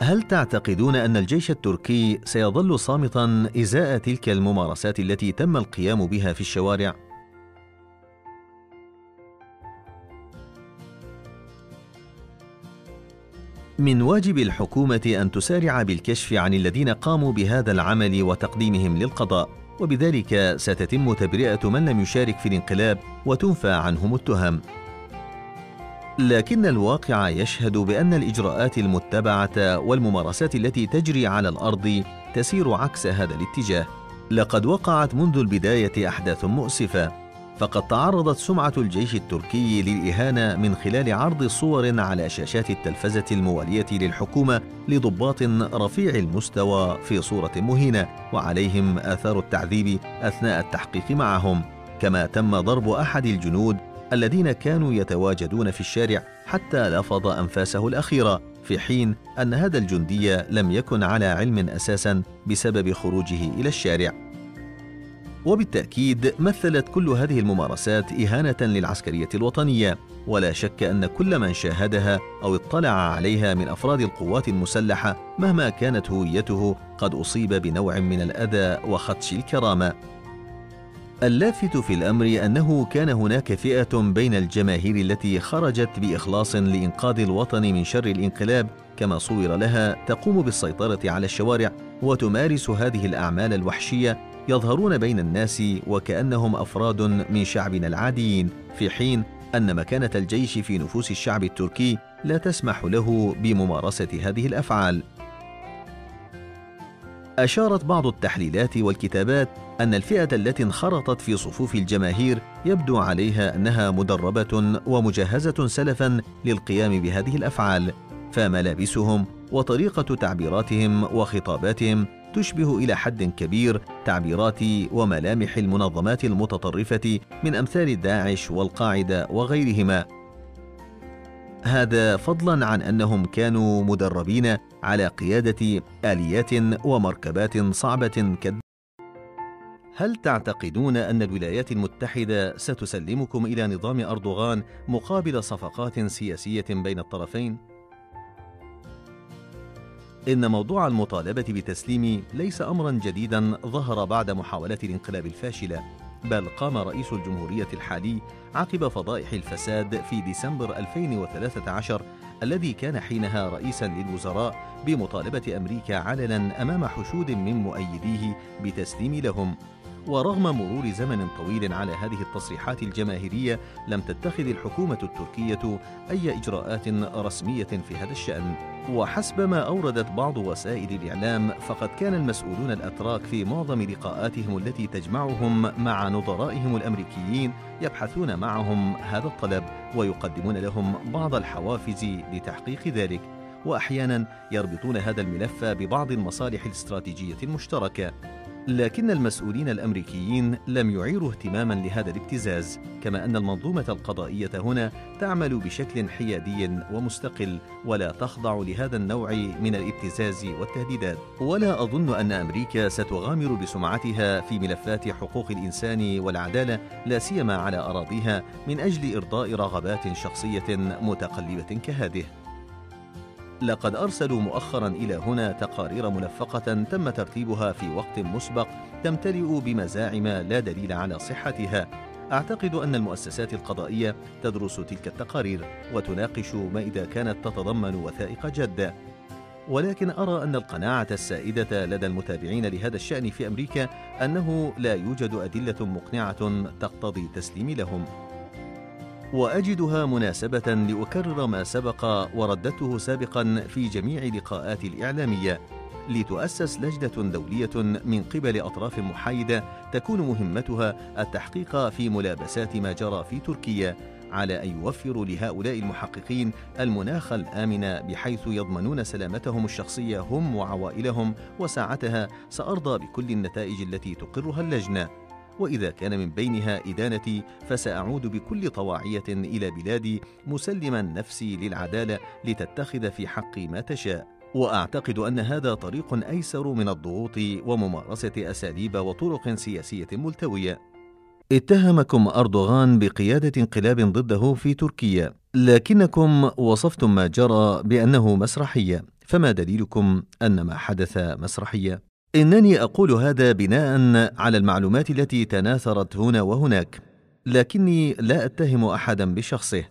هل تعتقدون أن الجيش التركي سيظل صامتا إزاء تلك الممارسات التي تم القيام بها في الشوارع؟ من واجب الحكومة أن تسارع بالكشف عن الذين قاموا بهذا العمل وتقديمهم للقضاء، وبذلك ستتم تبرئة من لم يشارك في الانقلاب وتنفى عنهم التهم. لكن الواقع يشهد بأن الإجراءات المتبعة والممارسات التي تجري على الأرض تسير عكس هذا الاتجاه. لقد وقعت منذ البداية أحداث مؤسفة فقد تعرضت سمعة الجيش التركي للإهانة من خلال عرض صور على شاشات التلفزة الموالية للحكومة لضباط رفيع المستوى في صورة مهينة وعليهم آثار التعذيب أثناء التحقيق معهم كما تم ضرب أحد الجنود الذين كانوا يتواجدون في الشارع حتى لفظ أنفاسه الأخيرة في حين أن هذا الجندي لم يكن على علم أساسا بسبب خروجه إلى الشارع. وبالتأكيد مثلت كل هذه الممارسات إهانة للعسكرية الوطنية ولا شك أن كل من شاهدها أو اطلع عليها من أفراد القوات المسلحة مهما كانت هويته قد أصيب بنوع من الأذى وخدش الكرامة. اللافت في الأمر أنه كان هناك فئة بين الجماهير التي خرجت بإخلاص لإنقاذ الوطن من شر الانقلاب كما صور لها تقوم بالسيطرة على الشوارع وتمارس هذه الأعمال الوحشية يظهرون بين الناس وكأنهم أفراد من شعبنا العاديين في حين أن مكانة الجيش في نفوس الشعب التركي لا تسمح له بممارسة هذه الأفعال. أشارت بعض التحليلات والكتابات أن الفئة التي انخرطت في صفوف الجماهير يبدو عليها أنها مدربة ومجهزة سلفا للقيام بهذه الأفعال فملابسهم وطريقة تعبيراتهم وخطاباتهم تشبه إلى حد كبير تعبيرات وملامح المنظمات المتطرفة من أمثال داعش والقاعدة وغيرهما. هذا فضلا عن أنهم كانوا مدربين على قيادة آليات ومركبات صعبة كد هل تعتقدون أن الولايات المتحدة ستسلمكم إلى نظام أردوغان مقابل صفقات سياسية بين الطرفين؟ إن موضوع المطالبة بتسليم ليس أمرا جديدا ظهر بعد محاولات الانقلاب الفاشلة بل قام رئيس الجمهورية الحالي عقب فضائح الفساد في ديسمبر 2013 الذي كان حينها رئيسا للوزراء بمطالبة أمريكا علنا أمام حشود من مؤيديه بتسليم لهم. ورغم مرور زمن طويل على هذه التصريحات الجماهيرية لم تتخذ الحكومة التركية أي إجراءات رسمية في هذا الشأن. وحسب ما أوردت بعض وسائل الإعلام فقد كان المسؤولون الأتراك في معظم لقاءاتهم التي تجمعهم مع نظرائهم الأمريكيين يبحثون معهم هذا الطلب ويقدمون لهم بعض الحوافز لتحقيق ذلك. واحيانا يربطون هذا الملف ببعض المصالح الاستراتيجية المشتركة. لكن المسؤولين الأمريكيين لم يعيروا اهتماما لهذا الابتزاز كما أن المنظومة القضائية هنا تعمل بشكل حيادي ومستقل ولا تخضع لهذا النوع من الابتزاز والتهديدات. ولا أظن أن أمريكا ستغامر بسمعتها في ملفات حقوق الإنسان والعدالة لا سيما على أراضيها من أجل إرضاء رغبات شخصية متقلبة كهذه. لقد أرسلوا مؤخرا إلى هنا تقارير ملفقة تم ترتيبها في وقت مسبق تمتلئ بمزاعم لا دليل على صحتها. أعتقد أن المؤسسات القضائية تدرس تلك التقارير وتناقش ما إذا كانت تتضمن وثائق جادة ولكن أرى أن القناعة السائدة لدى المتابعين لهذا الشأن في أمريكا أنه لا يوجد أدلة مقنعة تقتضي تسليم لهم. وأجدها مناسبة لأكرر ما سبق ورددته سابقا في جميع لقاءاتي الإعلامية لتؤسس لجنة دولية من قبل أطراف محايدة تكون مهمتها التحقيق في ملابسات ما جرى في تركيا على أن يوفروا لهؤلاء المحققين المناخ الآمن بحيث يضمنون سلامتهم الشخصية هم وعوائلهم وساعتها سأرضى بكل النتائج التي تقرها اللجنة. وإذا كان من بينها إدانتي فسأعود بكل طواعية إلى بلادي مسلما نفسي للعدالة لتتخذ في حقي ما تشاء. وأعتقد أن هذا طريق أيسر من الضغوط وممارسة أساليب وطرق سياسية ملتوية. اتهمكم أردوغان بقيادة انقلاب ضده في تركيا لكنكم وصفتم ما جرى بأنه مسرحية. فما دليلكم أن ما حدث مسرحية؟ إنني أقول هذا بناء على المعلومات التي تناثرت هنا وهناك لكني لا أتهم احدا بشخصه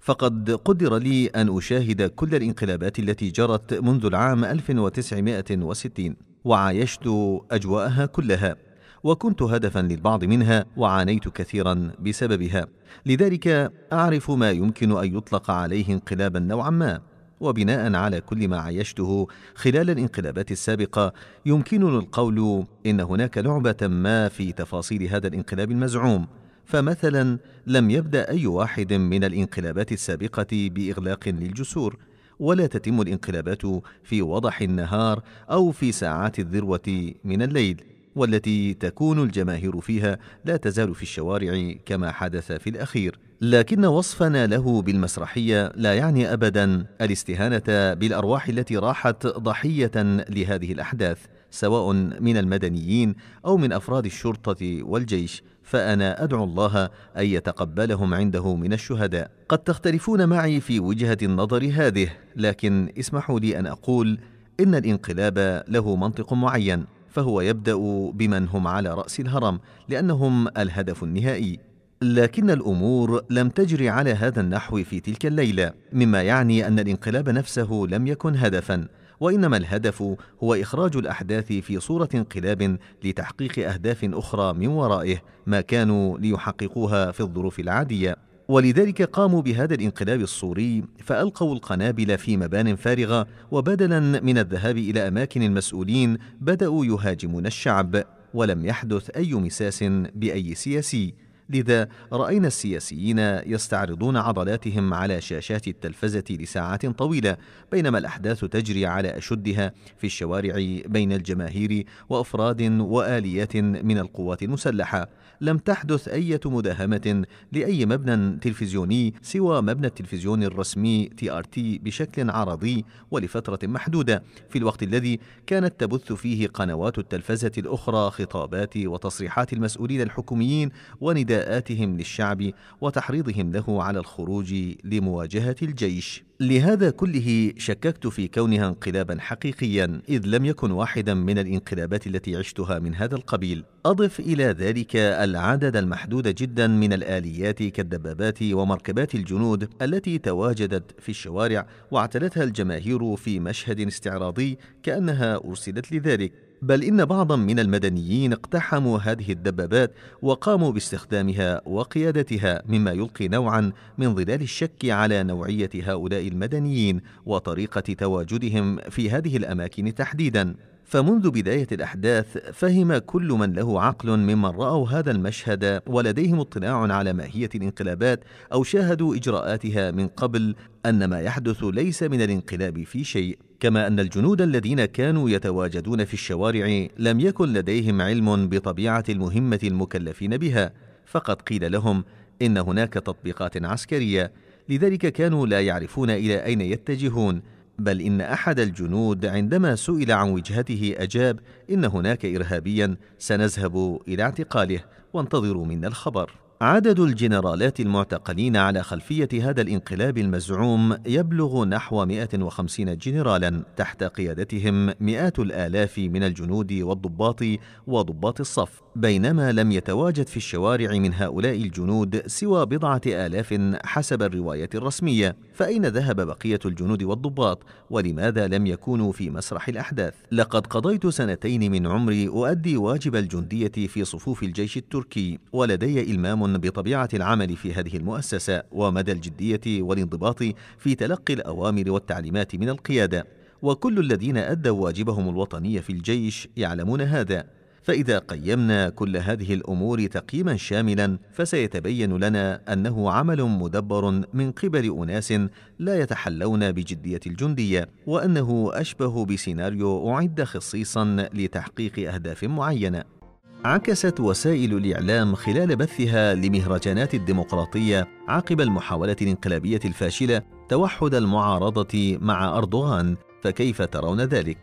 فقد قدر لي أن أشاهد كل الانقلابات التي جرت منذ العام 1960 وعايشت أجواءها كلها وكنت هدفا للبعض منها وعانيت كثيرا بسببها لذلك أعرف ما يمكن أن يطلق عليه انقلابا نوعا ما. وبناء على كل ما عايشته خلال الانقلابات السابقة يمكنني القول إن هناك لعبة ما في تفاصيل هذا الانقلاب المزعوم. فمثلا لم يبدأ أي واحد من الانقلابات السابقة بإغلاق للجسور ولا تتم الانقلابات في وضح النهار أو في ساعات الذروة من الليل والتي تكون الجماهير فيها لا تزال في الشوارع كما حدث في الأخير. لكن وصفنا له بالمسرحية لا يعني ابدا الاستهانة بالأرواح التي راحت ضحية لهذه الأحداث سواء من المدنيين أو من أفراد الشرطة والجيش. فأنا أدعو الله أن يتقبلهم عنده من الشهداء. قد تختلفون معي في وجهة النظر هذه لكن اسمحوا لي أن أقول إن الانقلاب له منطق معين فهو يبدأ بمن هم على رأس الهرم لأنهم الهدف النهائي. لكن الأمور لم تجري على هذا النحو في تلك الليلة مما يعني أن الانقلاب نفسه لم يكن هدفا وإنما الهدف هو إخراج الأحداث في صورة انقلاب لتحقيق أهداف أخرى من ورائه ما كانوا ليحققوها في الظروف العادية. ولذلك قاموا بهذا الانقلاب الصوري فألقوا القنابل في مبان فارغة وبدلا من الذهاب إلى أماكن المسؤولين بدأوا يهاجمون الشعب ولم يحدث أي مساس بأي سياسي. لذا رأينا السياسيين يستعرضون عضلاتهم على شاشات التلفزة لساعات طويلة بينما الأحداث تجري على أشدها في الشوارع بين الجماهير وأفراد وآليات من القوات المسلحة. لم تحدث أي مداهمة لأي مبنى تلفزيوني سوى مبنى التلفزيون الرسمي TRT بشكل عرضي ولفترة محدودة في الوقت الذي كانت تبث فيه قنوات التلفزة الأخرى خطابات وتصريحات المسؤولين الحكوميين ونداء نداءاتهم للشعب وتحريضهم له على الخروج لمواجهة الجيش. لهذا كله شككت في كونها انقلابا حقيقيا إذ لم يكن واحدا من الانقلابات التي عشتها من هذا القبيل. أضف إلى ذلك العدد المحدود جدا من الآليات كالدبابات ومركبات الجنود التي تواجدت في الشوارع واعتلتها الجماهير في مشهد استعراضي كأنها أرسلت لذلك. بل إن بعضا من المدنيين اقتحموا هذه الدبابات وقاموا باستخدامها وقيادتها مما يلقي نوعا من ظلال الشك على نوعية هؤلاء المدنيين وطريقة تواجدهم في هذه الأماكن تحديدا. فمنذ بداية الأحداث فهم كل من له عقل ممن رأوا هذا المشهد ولديهم اطلاع على ماهية الانقلابات أو شاهدوا إجراءاتها من قبل أن ما يحدث ليس من الانقلاب في شيء. كما أن الجنود الذين كانوا يتواجدون في الشوارع لم يكن لديهم علم بطبيعة المهمة المكلفين بها فقد قيل لهم إن هناك تطبيقات عسكرية لذلك كانوا لا يعرفون إلى أين يتجهون بل إن أحد الجنود عندما سئل عن وجهته أجاب إن هناك إرهابيا سنذهب إلى اعتقاله وانتظروا منا الخبر. عدد الجنرالات المعتقلين على خلفية هذا الانقلاب المزعوم يبلغ نحو 150 جنرالا تحت قيادتهم مئات الآلاف من الجنود والضباط وضباط الصف. بينما لم يتواجد في الشوارع من هؤلاء الجنود سوى بضعة آلاف حسب الرواية الرسمية. فأين ذهب بقية الجنود والضباط؟ ولماذا لم يكونوا في مسرح الأحداث؟ لقد قضيت سنتين من عمري أؤدي واجب الجندية في صفوف الجيش التركي ولدي إلمام بطبيعة العمل في هذه المؤسسة ومدى الجدية والانضباط في تلقي الأوامر والتعليمات من القيادة. وكل الذين أدوا واجبهم الوطني في الجيش يعلمون هذا. فإذا قيمنا كل هذه الأمور تقييما شاملا فسيتبين لنا أنه عمل مدبر من قبل أناس لا يتحلون بجدية الجندية وأنه أشبه بسيناريو أعد خصيصا لتحقيق أهداف معينة. عكست وسائل الإعلام خلال بثها لمهرجانات الديمقراطية عقب المحاولة الانقلابية الفاشلة توحد المعارضة مع أردوغان فكيف ترون ذلك؟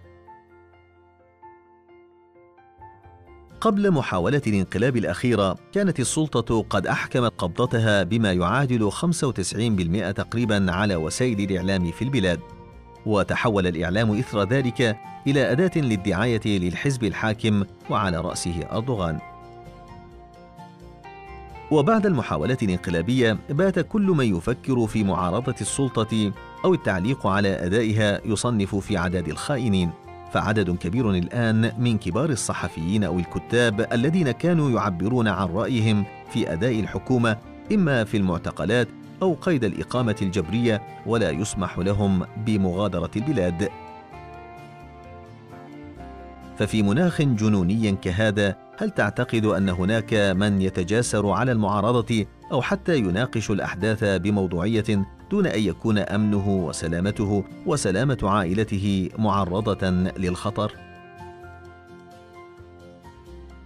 قبل محاولة الانقلاب الأخيرة كانت السلطة قد أحكمت قبضتها بما يعادل 95% تقريبا على وسائل الإعلام في البلاد وتحول الإعلام إثر ذلك إلى أداة للدعاية للحزب الحاكم وعلى رأسه أردوغان. وبعد المحاولات الانقلابية بات كل من يفكر في معارضة السلطة أو التعليق على أدائها يصنف في عداد الخائنين. فعدد كبير الآن من كبار الصحفيين أو الكتاب الذين كانوا يعبرون عن رأيهم في أداء الحكومة إما في المعتقلات أو قيد الإقامة الجبرية ولا يسمح لهم بمغادرة البلاد. ففي مناخ جنوني كهذا هل تعتقد أن هناك من يتجاسر على المعارضة أو حتى يناقش الأحداث بموضوعية دون أن يكون أمنه وسلامته وسلامة عائلته معرضة للخطر؟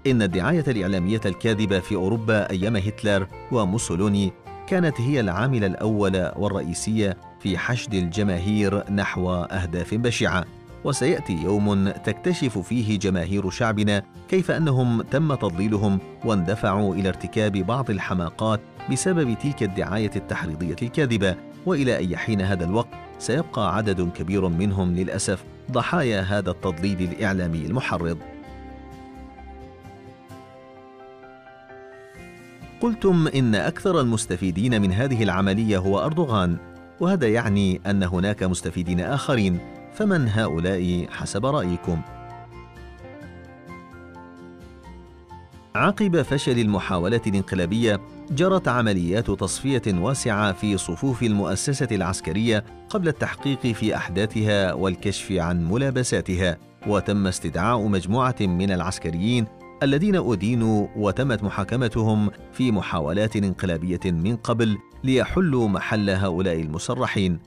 إن الدعاية الإعلامية الكاذبة في أوروبا أيام هتلر وموسولوني كانت هي العامل الأول والرئيسي في حشد الجماهير نحو أهداف بشعة. وسيأتي يوم تكتشف فيه جماهير شعبنا كيف أنهم تم تضليلهم واندفعوا إلى ارتكاب بعض الحماقات بسبب تلك الدعاية التحريضية الكاذبة. وإلى أي حين هذا الوقت سيبقى عدد كبير منهم للأسف ضحايا هذا التضليل الإعلامي المحرض. قلتم إن أكثر المستفيدين من هذه العملية هو أردوغان وهذا يعني أن هناك مستفيدين آخرين فمن هؤلاء حسب رأيكم. عقب فشل المحاولة الانقلابية جرت عمليات تصفية واسعة في صفوف المؤسسة العسكرية قبل التحقيق في أحداثها والكشف عن ملابساتها وتم استدعاء مجموعة من العسكريين الذين أدينوا وتمت محاكمتهم في محاولات انقلابية من قبل ليحلوا محل هؤلاء المسرحين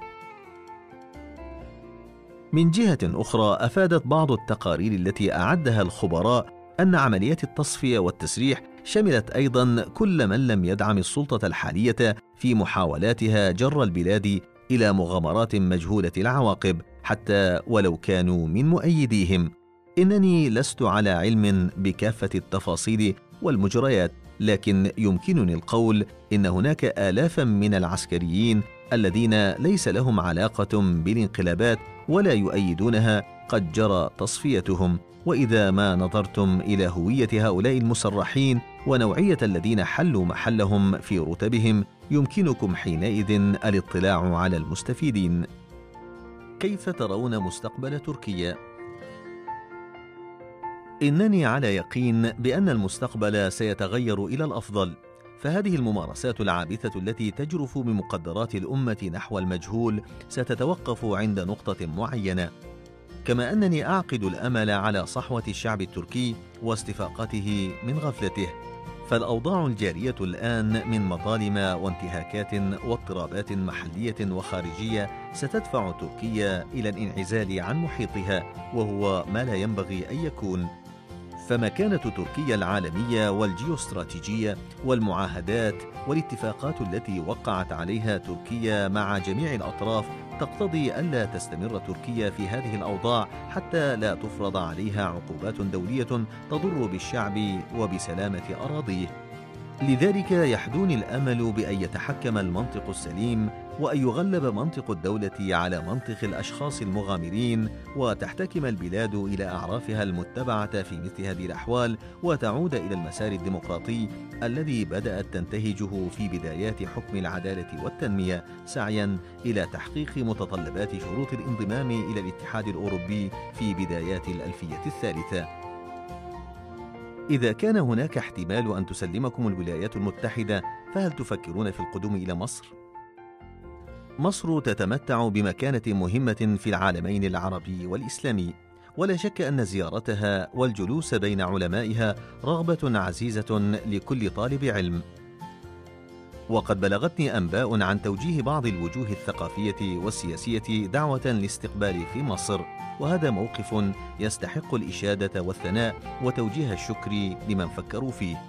من جهة أخرى أفادت بعض التقارير التي أعدها الخبراء أن عمليات التصفية والتسريح شملت أيضا كل من لم يدعم السلطة الحالية في محاولاتها جر البلاد إلى مغامرات مجهولة العواقب حتى ولو كانوا من مؤيديهم. إنني لست على علم بكافة التفاصيل والمجريات، لكن يمكنني القول إن هناك آلافا من العسكريين الذين ليس لهم علاقة بالانقلابات ولا يؤيدونها قد جرى تصفيتهم. وإذا ما نظرتم إلى هوية هؤلاء المسرحين ونوعية الذين حلوا محلهم في رتبهم يمكنكم حينئذ الاطلاع على المستفيدين. كيف ترون مستقبل تركيا؟ إنني على يقين بأن المستقبل سيتغير إلى الأفضل. فهذه الممارسات العابثة التي تجرف بمقدرات الأمة نحو المجهول ستتوقف عند نقطة معينة. كما أنني أعقد الأمل على صحوة الشعب التركي واستفاقته من غفلته. فالأوضاع الجارية الآن من مظالم وانتهاكات واضطرابات محلية وخارجية ستدفع تركيا إلى الانعزال عن محيطها وهو ما لا ينبغي أن يكون. فمكانة تركيا العالمية والجيوستراتيجية والمعاهدات والاتفاقات التي وقعت عليها تركيا مع جميع الأطراف تقتضي ألا تستمر تركيا في هذه الأوضاع حتى لا تفرض عليها عقوبات دولية تضر بالشعب وبسلامة أراضيه. لذلك يحدوني الأمل بأن يتحكم المنطق السليم وأن يغلب منطق الدولة على منطق الأشخاص المغامرين وتحتكم البلاد إلى أعرافها المتبعة في مثل هذه الأحوال وتعود إلى المسار الديمقراطي الذي بدأت تنتهجه في بدايات حكم العدالة والتنمية سعيا إلى تحقيق متطلبات شروط الانضمام إلى الاتحاد الأوروبي في بدايات الألفية الثالثة إذا كان هناك احتمال أن تسلمكم الولايات المتحدة فهل تفكرون في القدوم إلى مصر؟ مصر تتمتع بمكانة مهمة في العالمين العربي والإسلامي، ولا شك أن زيارتها والجلوس بين علمائها رغبة عزيزة لكل طالب علم. وقد بلغتني أنباء عن توجيه بعض الوجوه الثقافية والسياسية دعوة لاستقبالي في مصر، وهذا موقف يستحق الإشادة والثناء وتوجيه الشكر لمن فكروا فيه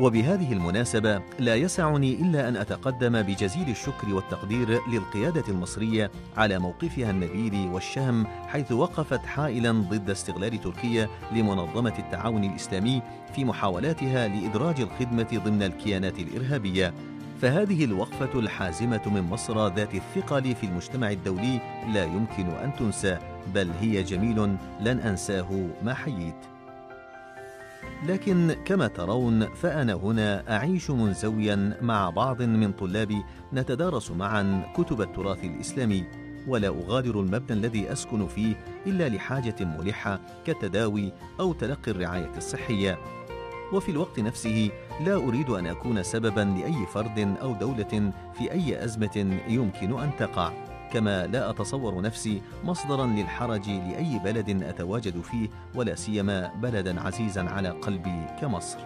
وبهذه المناسبة لا يسعني إلا أن أتقدم بجزيل الشكر والتقدير للقيادة المصرية على موقفها النبيل والشهم حيث وقفت حائلا ضد استغلال تركيا لمنظمة التعاون الإسلامي في محاولاتها لإدراج الخدمة ضمن الكيانات الإرهابية. فهذه الوقفة الحازمة من مصر ذات الثقل في المجتمع الدولي لا يمكن أن تنسى بل هي جميل لن أنساه ما حييت. لكن كما ترون فأنا هنا أعيش منزويا مع بعض من طلابي نتدارس معا كتب التراث الإسلامي ولا أغادر المبنى الذي أسكن فيه إلا لحاجة ملحة كالتداوي أو تلقي الرعاية الصحية. وفي الوقت نفسه لا أريد أن أكون سببا لأي فرد أو دولة في أي أزمة يمكن أن تقع. كما لا أتصور نفسي مصدرا للحرج لأي بلد أتواجد فيه ولا سيما بلدا عزيزا على قلبي كمصر.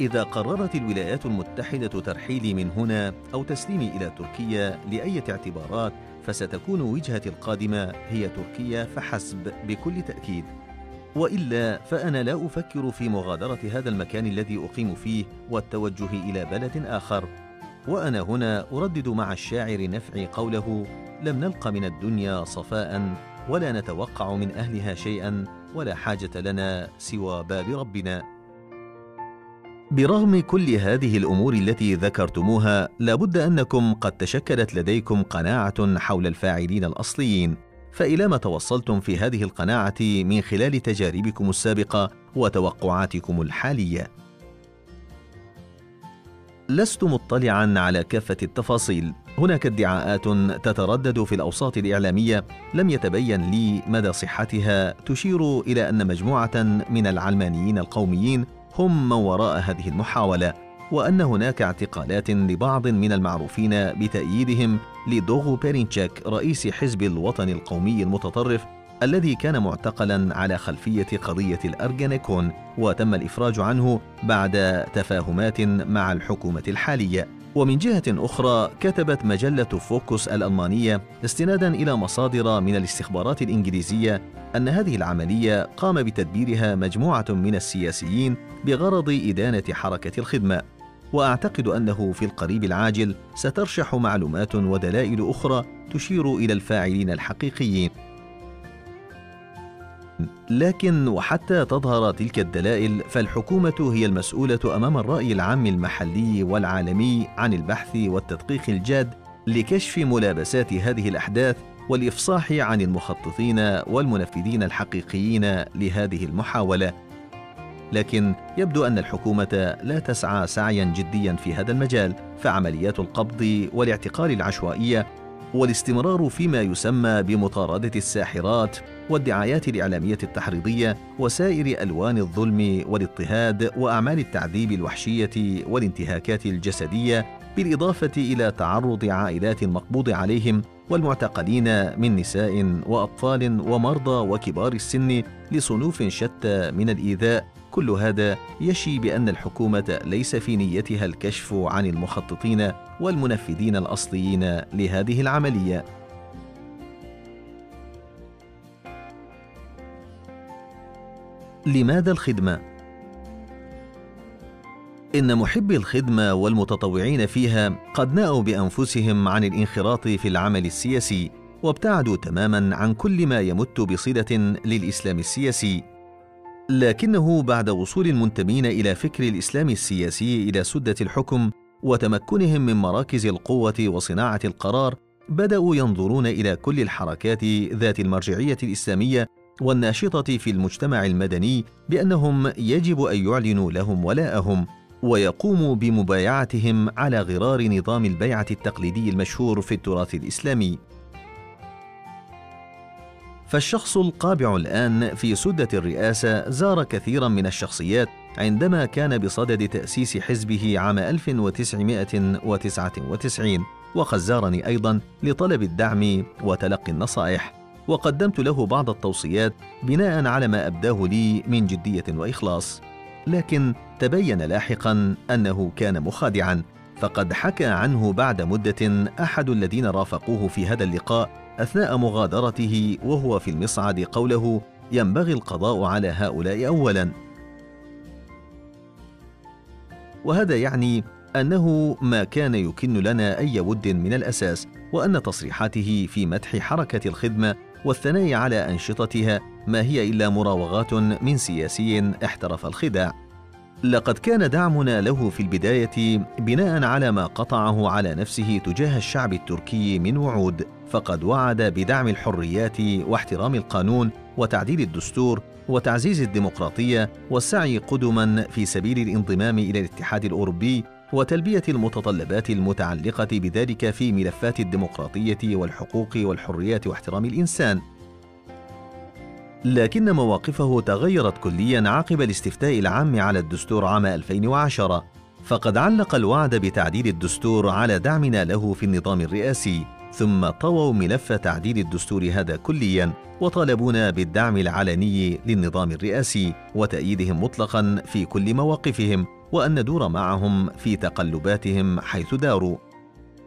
إذا قررت الولايات المتحدة ترحيلي من هنا أو تسليمي إلى تركيا لأية اعتبارات فستكون وجهتي القادمة هي تركيا فحسب بكل تأكيد. وإلا فأنا لا أفكر في مغادرة هذا المكان الذي أقيم فيه والتوجه إلى بلد آخر. وأنا هنا أردد مع الشاعر نفعي قوله لم نلق من الدنيا صفاء ولا نتوقع من أهلها شيئا ولا حاجة لنا سوى باب ربنا برغم كل هذه الأمور التي ذكرتموها لابد أنكم قد تشكلت لديكم قناعة حول الفاعلين الأصليين فإلى ما توصلتم في هذه القناعة من خلال تجاربكم السابقة وتوقعاتكم الحالية. لست مطلعا على كافة التفاصيل، هناك ادعاءات تتردد في الأوساط الإعلامية. لم يتبين لي مدى صحتها. تشير إلى أن مجموعة من العلمانيين القوميين هم من وراء هذه المحاولة، وأن هناك اعتقالات لبعض من المعروفين بتأييدهم لدوغو بيرينتشيك رئيس حزب الوطن القومي المتطرف الذي كان معتقلا على خلفية قضية الأرجنيكون وتم الإفراج عنه بعد تفاهمات مع الحكومة الحالية. ومن جهة أخرى كتبت مجلة فوكس الألمانية استنادا إلى مصادر من الاستخبارات الإنجليزية أن هذه العملية قام بتدبيرها مجموعة من السياسيين بغرض إدانة حركة الخدمة. وأعتقد أنه في القريب العاجل سترشح معلومات ودلائل أخرى تشير إلى الفاعلين الحقيقيين. لكن وحتى تظهر تلك الدلائل فالحكومة هي المسؤولة أمام الرأي العام المحلي والعالمي عن البحث والتدقيق الجاد لكشف ملابسات هذه الأحداث والإفصاح عن المخططين والمنفذين الحقيقيين لهذه المحاولة. لكن يبدو أن الحكومة لا تسعى سعيا جديا في هذا المجال فعمليات القبض والاعتقال العشوائية والاستمرار فيما يسمى بمطاردة الساحرات والدعايات الإعلامية التحريضية وسائر ألوان الظلم والاضطهاد وأعمال التعذيب الوحشية والانتهاكات الجسدية بالإضافة إلى تعرض عائلات المقبوض عليهم والمعتقلين من نساء وأطفال ومرضى وكبار السن لصنوف شتى من الإيذاء. كل هذا يشي بأن الحكومة ليس في نيتها الكشف عن المخططين والمنفذين الأصليين لهذه العملية. لماذا الخدمة؟ إن محبي الخدمة والمتطوعين فيها قد نأوا بأنفسهم عن الانخراط في العمل السياسي وابتعدوا تماما عن كل ما يمت بصله للإسلام السياسي. لكنه بعد وصول المنتمين إلى فكر الإسلام السياسي إلى سدة الحكم وتمكنهم من مراكز القوة وصناعة القرار بدأوا ينظرون إلى كل الحركات ذات المرجعية الإسلامية والناشطة في المجتمع المدني بأنهم يجب أن يعلنوا لهم ولاءهم ويقوموا بمبايعتهم على غرار نظام البيعة التقليدي المشهور في التراث الإسلامي. فالشخص القابع الآن في سدة الرئاسة زار كثيرا من الشخصيات عندما كان بصدد تأسيس حزبه عام 1999 وقد زارني أيضا لطلب الدعم وتلقي النصائح. وقدمت له بعض التوصيات بناء على ما أبداه لي من جدية وإخلاص. لكن تبين لاحقا أنه كان مخادعا فقد حكى عنه بعد مدة أحد الذين رافقوه في هذا اللقاء أثناء مغادرته وهو في المصعد قوله ينبغي القضاء على هؤلاء اولا وهذا يعني أنه ما كان يكن لنا أي ود من الأساس وأن تصريحاته في مدح حركة الخدمة والثناء على أنشطتها ما هي إلا مراوغات من سياسي احترف الخداع. لقد كان دعمنا له في البداية بناء على ما قطعه على نفسه تجاه الشعب التركي من وعود فقد وعد بدعم الحريات واحترام القانون وتعديل الدستور وتعزيز الديمقراطية والسعي قدما في سبيل الانضمام إلى الاتحاد الأوروبي وتلبية المتطلبات المتعلقة بذلك في ملفات الديمقراطية والحقوق والحريات واحترام الإنسان. لكن مواقفه تغيرت كليا عقب الاستفتاء العام على الدستور عام 2010 فقد علق الوعد بتعديل الدستور على دعمنا له في النظام الرئاسي ثم طووا ملف تعديل الدستور هذا كليا وطالبونا بالدعم العلني للنظام الرئاسي وتأييدهم مطلقا في كل مواقفهم. وأن ندور معهم في تقلباتهم حيث داروا.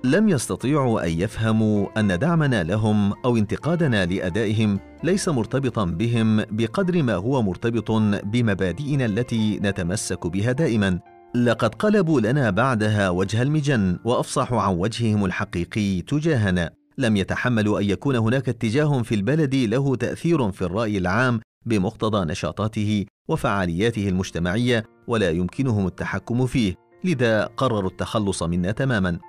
لم يستطيعوا أن يفهموا أن دعمنا لهم أو انتقادنا لأدائهم ليس مرتبطا بهم بقدر ما هو مرتبط بمبادئنا التي نتمسك بها دائما. لقد قلبوا لنا بعدها وجه المجن وأفصحوا عن وجههم الحقيقي تجاهنا. لم يتحملوا أن يكون هناك اتجاه في البلد له تأثير في الرأي العام بمقتضى نشاطاته وفعالياته المجتمعية ولا يمكنهم التحكم فيه لذا قرروا التخلص منا تماما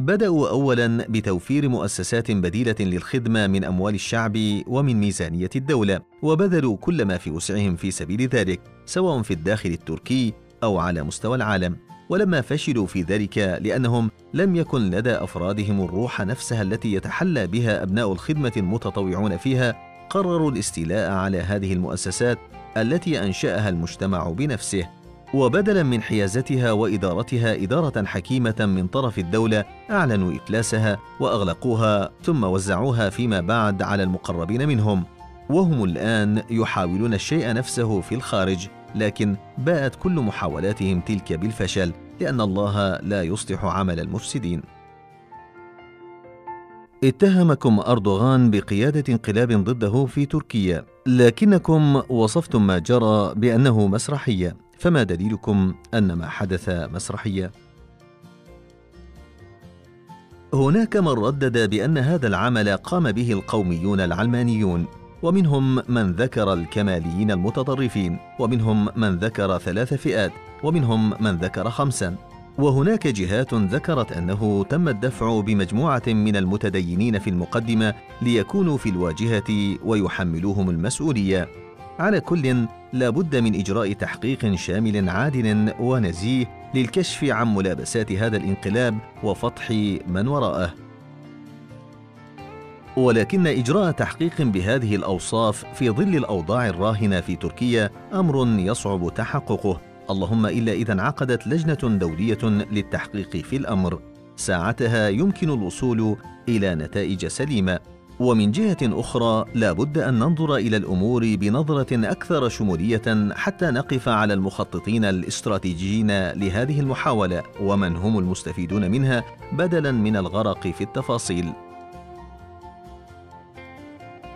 بدأوا أولا بتوفير مؤسسات بديلة للخدمة من أموال الشعب ومن ميزانية الدولة، وبذلوا كل ما في وسعهم في سبيل ذلك، سواء في الداخل التركي أو على مستوى العالم. ولما فشلوا في ذلك لأنهم لم يكن لدى أفرادهم الروح نفسها التي يتحلى بها أبناء الخدمة المتطوعون فيها، قرروا الاستيلاء على هذه المؤسسات التي أنشأها المجتمع بنفسه وبدلا من حيازتها وإدارتها إدارة حكيمة من طرف الدولة أعلنوا افلاسها وأغلقوها ثم وزعوها فيما بعد على المقربين منهم. وهم الآن يحاولون الشيء نفسه في الخارج لكن باءت كل محاولاتهم تلك بالفشل لأن الله لا يصلح عمل المفسدين. اتهمكم أردوغان بقيادة انقلاب ضده في تركيا لكنكم وصفتم ما جرى بأنه مسرحية. فما دليلكم أن ما حدث مسرحية؟ هناك من ردد بأن هذا العمل قام به القوميون العلمانيون ومنهم من ذكر الكماليين المتطرفين ومنهم من ذكر ثلاث فئات ومنهم من ذكر خمسا وهناك جهات ذكرت أنه تم الدفع بمجموعة من المتدينين في المقدمة ليكونوا في الواجهة ويحملوهم المسؤولية. على كل لا بد من إجراء تحقيق شامل عادل ونزيه للكشف عن ملابسات هذا الانقلاب وفضح من وراءه. ولكن إجراء تحقيق بهذه الأوصاف في ظل الأوضاع الراهنة في تركيا أمر يصعب تحققه. اللهم إلا إذا انعقدت لجنة دولية للتحقيق في الأمر ساعتها يمكن الوصول إلى نتائج سليمة. ومن جهة أخرى لا بد أن ننظر إلى الأمور بنظرة أكثر شمولية حتى نقف على المخططين الاستراتيجيين لهذه المحاولة ومن هم المستفيدون منها بدلا من الغرق في التفاصيل.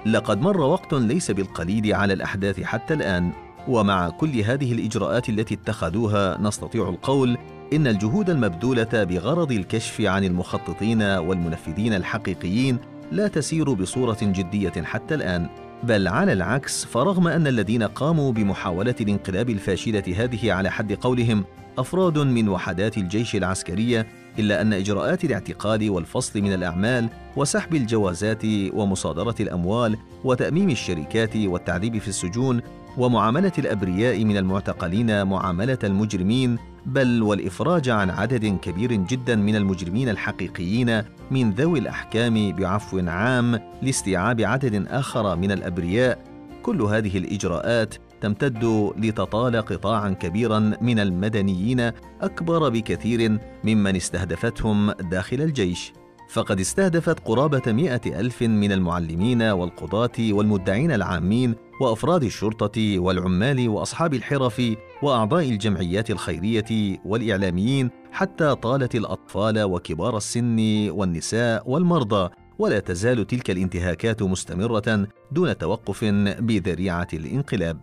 لقد مر وقت ليس بالقليل على الأحداث حتى الآن. ومع كل هذه الإجراءات التي اتخذوها نستطيع القول إن الجهود المبذولة بغرض الكشف عن المخططين والمنفذين الحقيقيين لا تسير بصورة جدية حتى الآن. بل على العكس فرغم أن الذين قاموا بمحاولة الانقلاب الفاشلة هذه على حد قولهم أفراد من وحدات الجيش العسكريه إلا أن إجراءات الاعتقال والفصل من الأعمال وسحب الجوازات ومصادرة الأموال وتأميم الشركات والتعذيب في السجون ومعاملة الأبرياء من المعتقلين معاملة المجرمين بل والإفراج عن عدد كبير جدا من المجرمين الحقيقيين من ذوي الأحكام بعفو عام لاستيعاب عدد آخر من الأبرياء. كل هذه الإجراءات تمتد لتطال قطاعا كبيرا من المدنيين أكبر بكثير ممن استهدفتهم داخل الجيش. فقد استهدفت قرابة مئة ألف من المعلمين والقضاة والمدعين العامين وأفراد الشرطة والعمال وأصحاب الحرف وأعضاء الجمعيات الخيرية والإعلاميين حتى طالت الأطفال وكبار السن والنساء والمرضى ولا تزال تلك الانتهاكات مستمرة دون توقف بذريعة الانقلاب.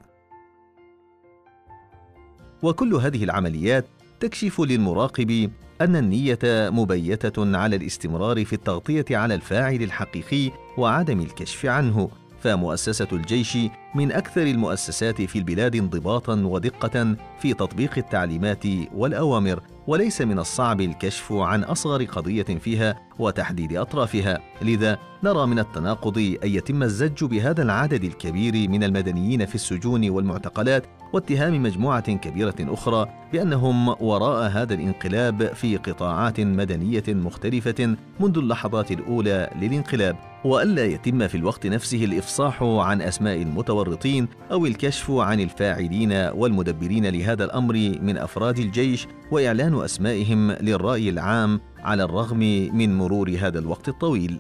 وكل هذه العمليات تكشف للمراقب أن النية مبيتة على الاستمرار في التغطية على الفاعل الحقيقي وعدم الكشف عنه فمؤسسة الجيش من أكثر المؤسسات في البلاد انضباطا ودقة في تطبيق التعليمات والأوامر وليس من الصعب الكشف عن أصغر قضية فيها وتحديد أطرافها. لذا نرى من التناقض أن يتم الزج بهذا العدد الكبير من المدنيين في السجون والمعتقلات واتهام مجموعة كبيرة أخرى بأنهم وراء هذا الانقلاب في قطاعات مدنية مختلفة منذ اللحظات الأولى للانقلاب. والا يتم في الوقت نفسه الإفصاح عن أسماء المتورطين أو الكشف عن الفاعلين والمدبرين لهذا الأمر من أفراد الجيش وإعلان أسمائهم للرأي العام على الرغم من مرور هذا الوقت الطويل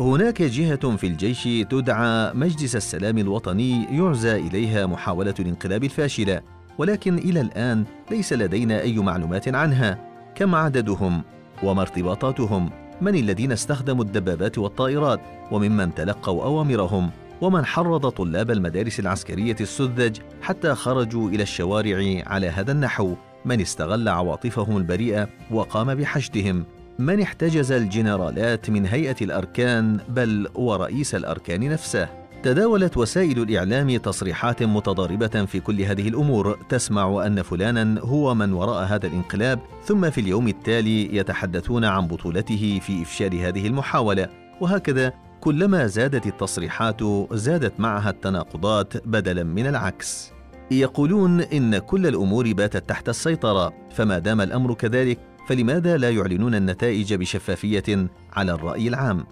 هناك جهة في الجيش تدعى مجلس السلام الوطني يعزى إليها محاولة الانقلاب الفاشلة، ولكن إلى الآن ليس لدينا أي معلومات عنها، كم عددهم؟ وما ارتباطاتهم؟ من الذين استخدموا الدبابات والطائرات؟ وممن تلقوا أوامرهم؟ ومن حرض طلاب المدارس العسكرية السذج حتى خرجوا إلى الشوارع على هذا النحو؟ من استغل عواطفهم البريئة وقام بحشدهم؟ من احتجز الجنرالات من هيئة الأركان بل ورئيس الأركان نفسه تداولت وسائل الإعلام تصريحات متضاربة في كل هذه الأمور. تسمع أن فلانا هو من وراء هذا الانقلاب ثم في اليوم التالي يتحدثون عن بطولته في إفشال هذه المحاولة. وهكذا كلما زادت التصريحات زادت معها التناقضات بدلا من العكس. يقولون إن كل الأمور باتت تحت السيطرة فما دام الأمر كذلك فلماذا لا يعلنون النتائج بشفافية على الرأي العام؟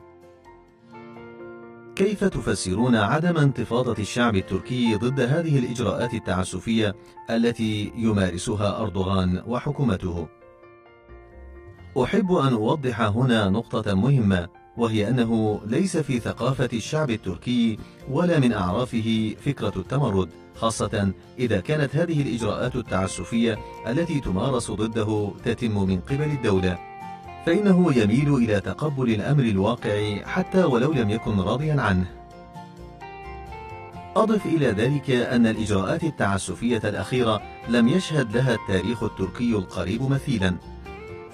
كيف تفسرون عدم انتفاضة الشعب التركي ضد هذه الإجراءات التعسفية التي يمارسها أردوغان وحكومته؟ أحب أن أوضح هنا نقطة مهمة وهي أنه ليس في ثقافة الشعب التركي ولا من أعرافه فكرة التمرد خاصة إذا كانت هذه الإجراءات التعسفية التي تمارس ضده تتم من قبل الدولة. فإنه يميل إلى تقبل الأمر الواقع حتى ولو لم يكن راضيا عنه. أضف إلى ذلك أن الإجراءات التعسفية الأخيرة لم يشهد لها التاريخ التركي القريب مثيلا.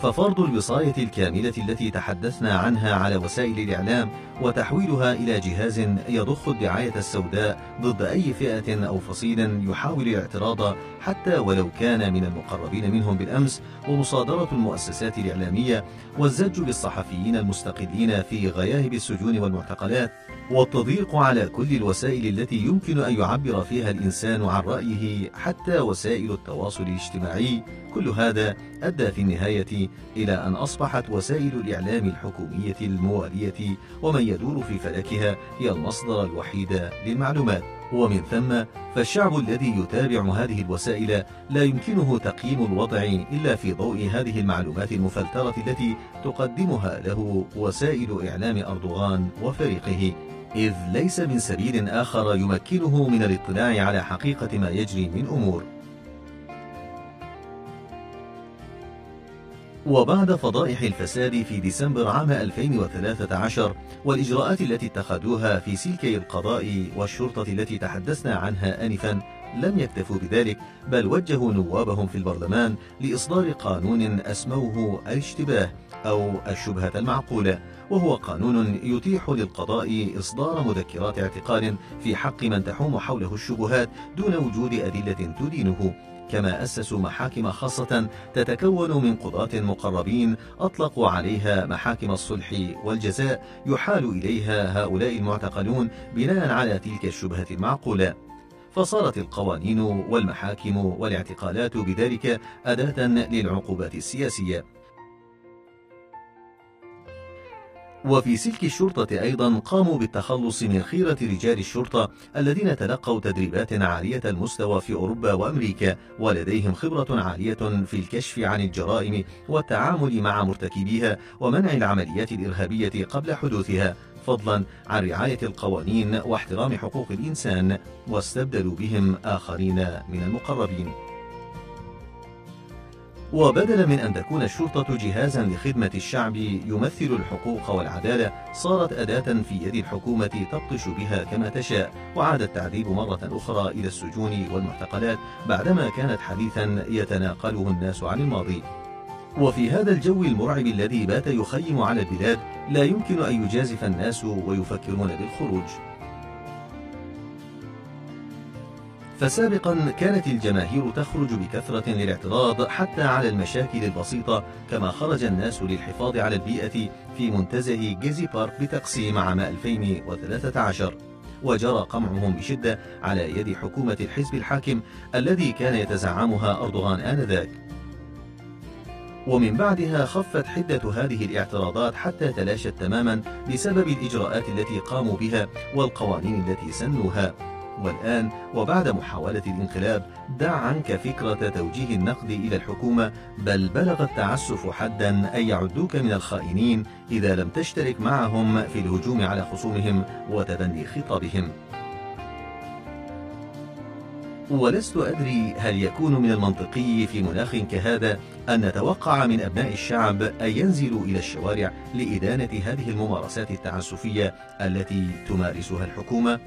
ففرض الوصاية الكاملة التي تحدثنا عنها على وسائل الإعلام وتحويلها إلى جهاز يضخ الدعاية السوداء ضد أي فئة أو فصيل يحاول الاعتراض حتى ولو كان من المقربين منهم بالأمس ومصادرة المؤسسات الإعلامية والزج بالصحفيين المستقلين في غياهب السجون والمعتقلات والتضييق على كل الوسائل التي يمكن أن يعبر فيها الإنسان عن رأيه حتى وسائل التواصل الاجتماعي كل هذا أدى في النهاية إلى أن أصبحت وسائل الإعلام الحكومية الموالية ومن يدور في فلكها هي المصدر الوحيد للمعلومات. ومن ثم فالشعب الذي يتابع هذه الوسائل لا يمكنه تقييم الوضع إلا في ضوء هذه المعلومات المفلترة التي تقدمها له وسائل إعلام أردوغان وفريقه. إذ ليس من سبيل آخر يمكنه من الاطلاع على حقيقة ما يجري من أمور. وبعد فضائح الفساد في ديسمبر عام 2013 والإجراءات التي اتخذوها في سلكي القضاء والشرطة التي تحدثنا عنها آنفا لم يكتفوا بذلك بل وجهوا نوابهم في البرلمان لإصدار قانون أسموه الاشتباه أو الشبهة المعقولة وهو قانون يتيح للقضاء إصدار مذكرات اعتقال في حق من تحوم حوله الشبهات دون وجود أدلة تدينه. كما أسسوا محاكم خاصة تتكون من قضاة مقربين أطلقوا عليها محاكم الصلح والجزاء يحال إليها هؤلاء المعتقلون بناء على تلك الشبهة المعقولة. فصارت القوانين والمحاكم والاعتقالات بذلك أداة للعقوبات السياسية. وفي سلك الشرطة أيضا قاموا بالتخلص من خيرة رجال الشرطة الذين تلقوا تدريبات عالية المستوى في أوروبا وأمريكا ولديهم خبرة عالية في الكشف عن الجرائم والتعامل مع مرتكبيها ومنع العمليات الإرهابية قبل حدوثها. فضلا عن رعاية القوانين واحترام حقوق الإنسان واستبدلوا بهم آخرين من المقربين. وبدلا من أن تكون الشرطة جهازا لخدمة الشعب يمثل الحقوق والعدالة صارت أداة في يد الحكومة تبطش بها كما تشاء وعاد التعذيب مرة أخرى إلى السجون والمعتقلات بعدما كانت حديثا يتناقله الناس عن الماضي. وفي هذا الجو المرعب الذي بات يخيم على البلاد لا يمكن أن يجازف الناس ويفكرون بالخروج. فسابقا كانت الجماهير تخرج بكثرة للاعتراض حتى على المشاكل البسيطة كما خرج الناس للحفاظ على البيئة في منتزه جيزي بارك بتقسيم عام 2013 وجرى قمعهم بشدة على يد حكومة الحزب الحاكم الذي كان يتزعمها أردوغان آنذاك. ومن بعدها خفت حدة هذه الاعتراضات حتى تلاشت تماما بسبب الإجراءات التي قاموا بها والقوانين التي سنوها. والآن وبعد محاولة الانقلاب دع عنك فكرة توجيه النقد إلى الحكومة بل بلغ التعسف حدا أن يعدوك من الخائنين إذا لم تشترك معهم في الهجوم على خصومهم وتبني خطابهم. ولست أدري هل يكون من المنطقي في مناخ كهذا أن نتوقع من أبناء الشعب أن ينزلوا إلى الشوارع لإدانة هذه الممارسات التعسفية التي تمارسها الحكومة؟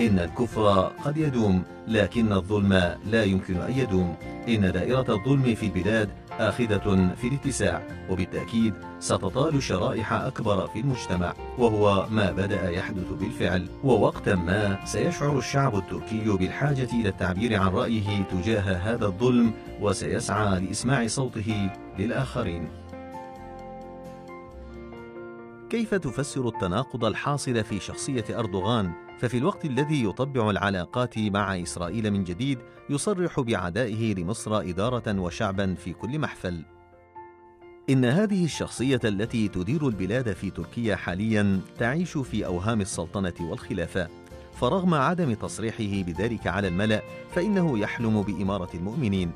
إن الكفر قد يدوم لكن الظلم لا يمكن أن يدوم. إن دائرة الظلم في البلاد آخذة في الاتساع وبالتأكيد ستطال شرائح أكبر في المجتمع. وهو ما بدأ يحدث بالفعل ووقتا ما سيشعر الشعب التركي بالحاجة إلى التعبير عن رأيه تجاه هذا الظلم وسيسعى لإسماع صوته للآخرين. كيف تفسر التناقض الحاصل في شخصية أردوغان؟ ففي الوقت الذي يطبع العلاقات مع إسرائيل من جديد يصرح بعدائه لمصر إدارة وشعبا في كل محفل. إن هذه الشخصية التي تدير البلاد في تركيا حاليا تعيش في أوهام السلطنة والخلافة. فرغم عدم تصريحه بذلك على الملأ فإنه يحلم بإمارة المؤمنين.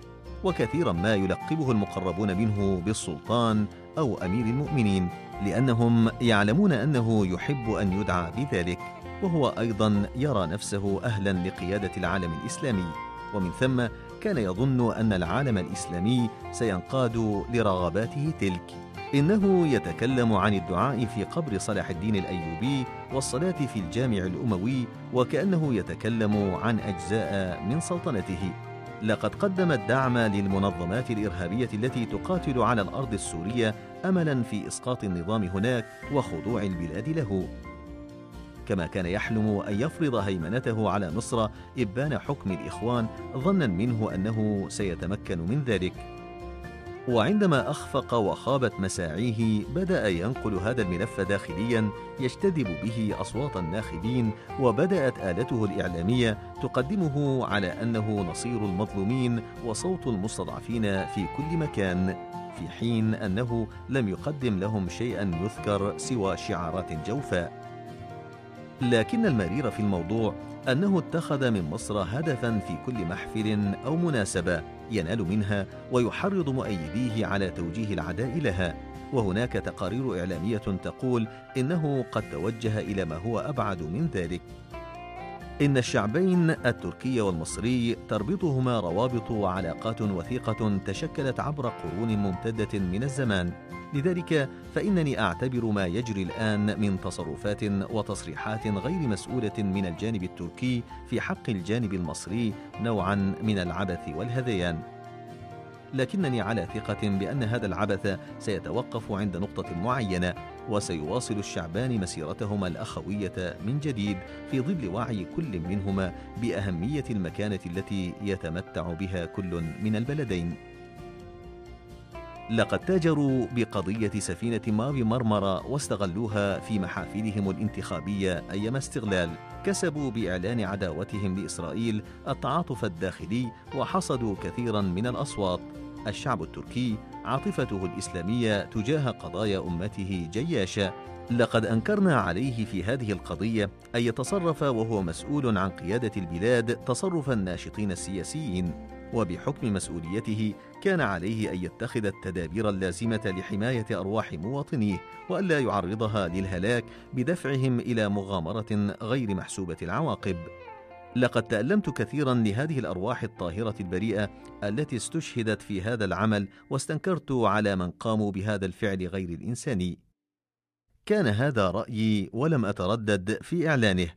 وكثيرا ما يلقبه المقربون منه بالسلطان أو أمير المؤمنين لأنهم يعلمون أنه يحب أن يدعى بذلك. وهو أيضا يرى نفسه أهلا لقيادة العالم الإسلامي. ومن ثم كان يظن أن العالم الإسلامي سينقاد لرغباته تلك. إنه يتكلم عن الدعاء في قبر صلاح الدين الأيوبي والصلاة في الجامع الأموي وكأنه يتكلم عن أجزاء من سلطنته. لقد قدم الدعم للمنظمات الإرهابية التي تقاتل على الأرض السورية أملا في إسقاط النظام هناك وخضوع البلاد له. كما كان يحلم أن يفرض هيمنته على مصر إبان حكم الإخوان ظنا منه أنه سيتمكن من ذلك. وعندما أخفق وخابت مساعيه بدأ ينقل هذا الملف داخليا يجتذب به أصوات الناخبين وبدأت آلته الإعلامية تقدمه على أنه نصير المظلومين وصوت المستضعفين في كل مكان في حين أنه لم يقدم لهم شيئا يذكر سوى شعارات جوفاء. لكن المرير في الموضوع أنه اتخذ من مصر هدفا في كل محفل أو مناسبة ينال منها ويحرض مؤيديه على توجيه العداء لها. وهناك تقارير إعلامية تقول إنه قد توجه إلى ما هو أبعد من ذلك. إن الشعبين التركي والمصري تربطهما روابط وعلاقات وثيقة تشكلت عبر قرون ممتدة من الزمان. لذلك فإنني أعتبر ما يجري الآن من تصرفات وتصريحات غير مسؤولة من الجانب التركي في حق الجانب المصري نوعا من العبث والهذيان. لكنني على ثقة بأن هذا العبث سيتوقف عند نقطة معينة وسيواصل الشعبان مسيرتهما الأخوية من جديد في ظل وعي كل منهما بأهمية المكانة التي يتمتع بها كل من البلدين. لقد تاجروا بقضية سفينة ماوي مرمرة واستغلوها في محافلهم الانتخابية أيما استغلال. كسبوا بإعلان عداوتهم لإسرائيل التعاطف الداخلي وحصدوا كثيرا من الأصوات. الشعب التركي عاطفته الإسلامية تجاه قضايا أمته جياشة لقد أنكرنا عليه في هذه القضية أن يتصرف وهو مسؤول عن قيادة البلاد تصرف الناشطين السياسيين وبحكم مسؤوليته كان عليه أن يتخذ التدابير اللازمة لحماية أرواح مواطنيه وألا يعرضها للهلاك بدفعهم إلى مغامرة غير محسوبة العواقب. لقد تألمت كثيرا لهذه الأرواح الطاهرة البريئة التي استشهدت في هذا العمل واستنكرت على من قاموا بهذا الفعل غير الإنساني. كان هذا رأيي ولم أتردد في إعلانه.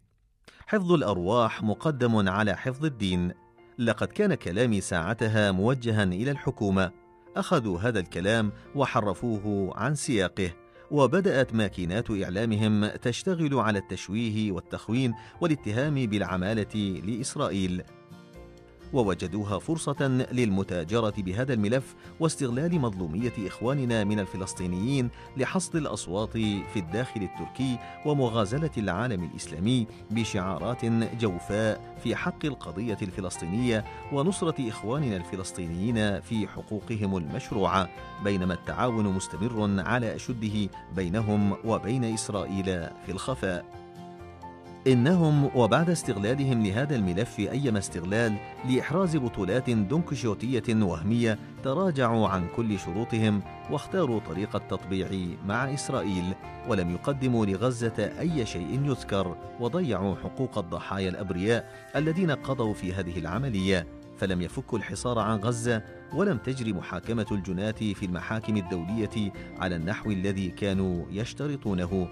حفظ الأرواح مقدم على حفظ الدين. لقد كان كلامي ساعتها موجها إلى الحكومة أخذوا هذا الكلام وحرفوه عن سياقه وبدأت ماكينات إعلامهم تشتغل على التشويه والتخوين والاتهام بالعمالة لإسرائيل. ووجدوها فرصة للمتاجرة بهذا الملف واستغلال مظلومية إخواننا من الفلسطينيين لحصد الأصوات في الداخل التركي ومغازلة العالم الإسلامي بشعارات جوفاء في حق القضية الفلسطينية ونصرة إخواننا الفلسطينيين في حقوقهم المشروعة بينما التعاون مستمر على أشده بينهم وبين إسرائيل في الخفاء. إنهم وبعد استغلالهم لهذا الملف أيما استغلال لإحراز بطولات دونكشوتية وهمية تراجعوا عن كل شروطهم واختاروا طريق التطبيع مع إسرائيل ولم يقدموا لغزة أي شيء يذكر وضيعوا حقوق الضحايا الأبرياء الذين قضوا في هذه العملية. فلم يفكوا الحصار عن غزة ولم تجري محاكمة الجناة في المحاكم الدولية على النحو الذي كانوا يشترطونه.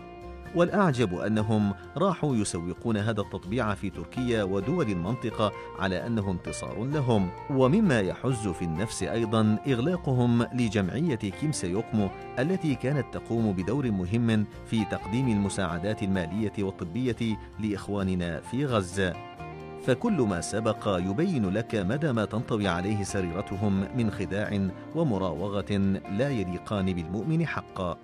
والأعجب أنهم راحوا يسوقون هذا التطبيع في تركيا ودول المنطقة على أنه انتصار لهم. ومما يحز في النفس أيضا إغلاقهم لجمعية كيم سيوكمو التي كانت تقوم بدور مهم في تقديم المساعدات المالية والطبية لإخواننا في غزة. فكل ما سبق يبين لك مدى ما تنطوي عليه سريرتهم من خداع ومراوغة لا يليقان بالمؤمن حقا.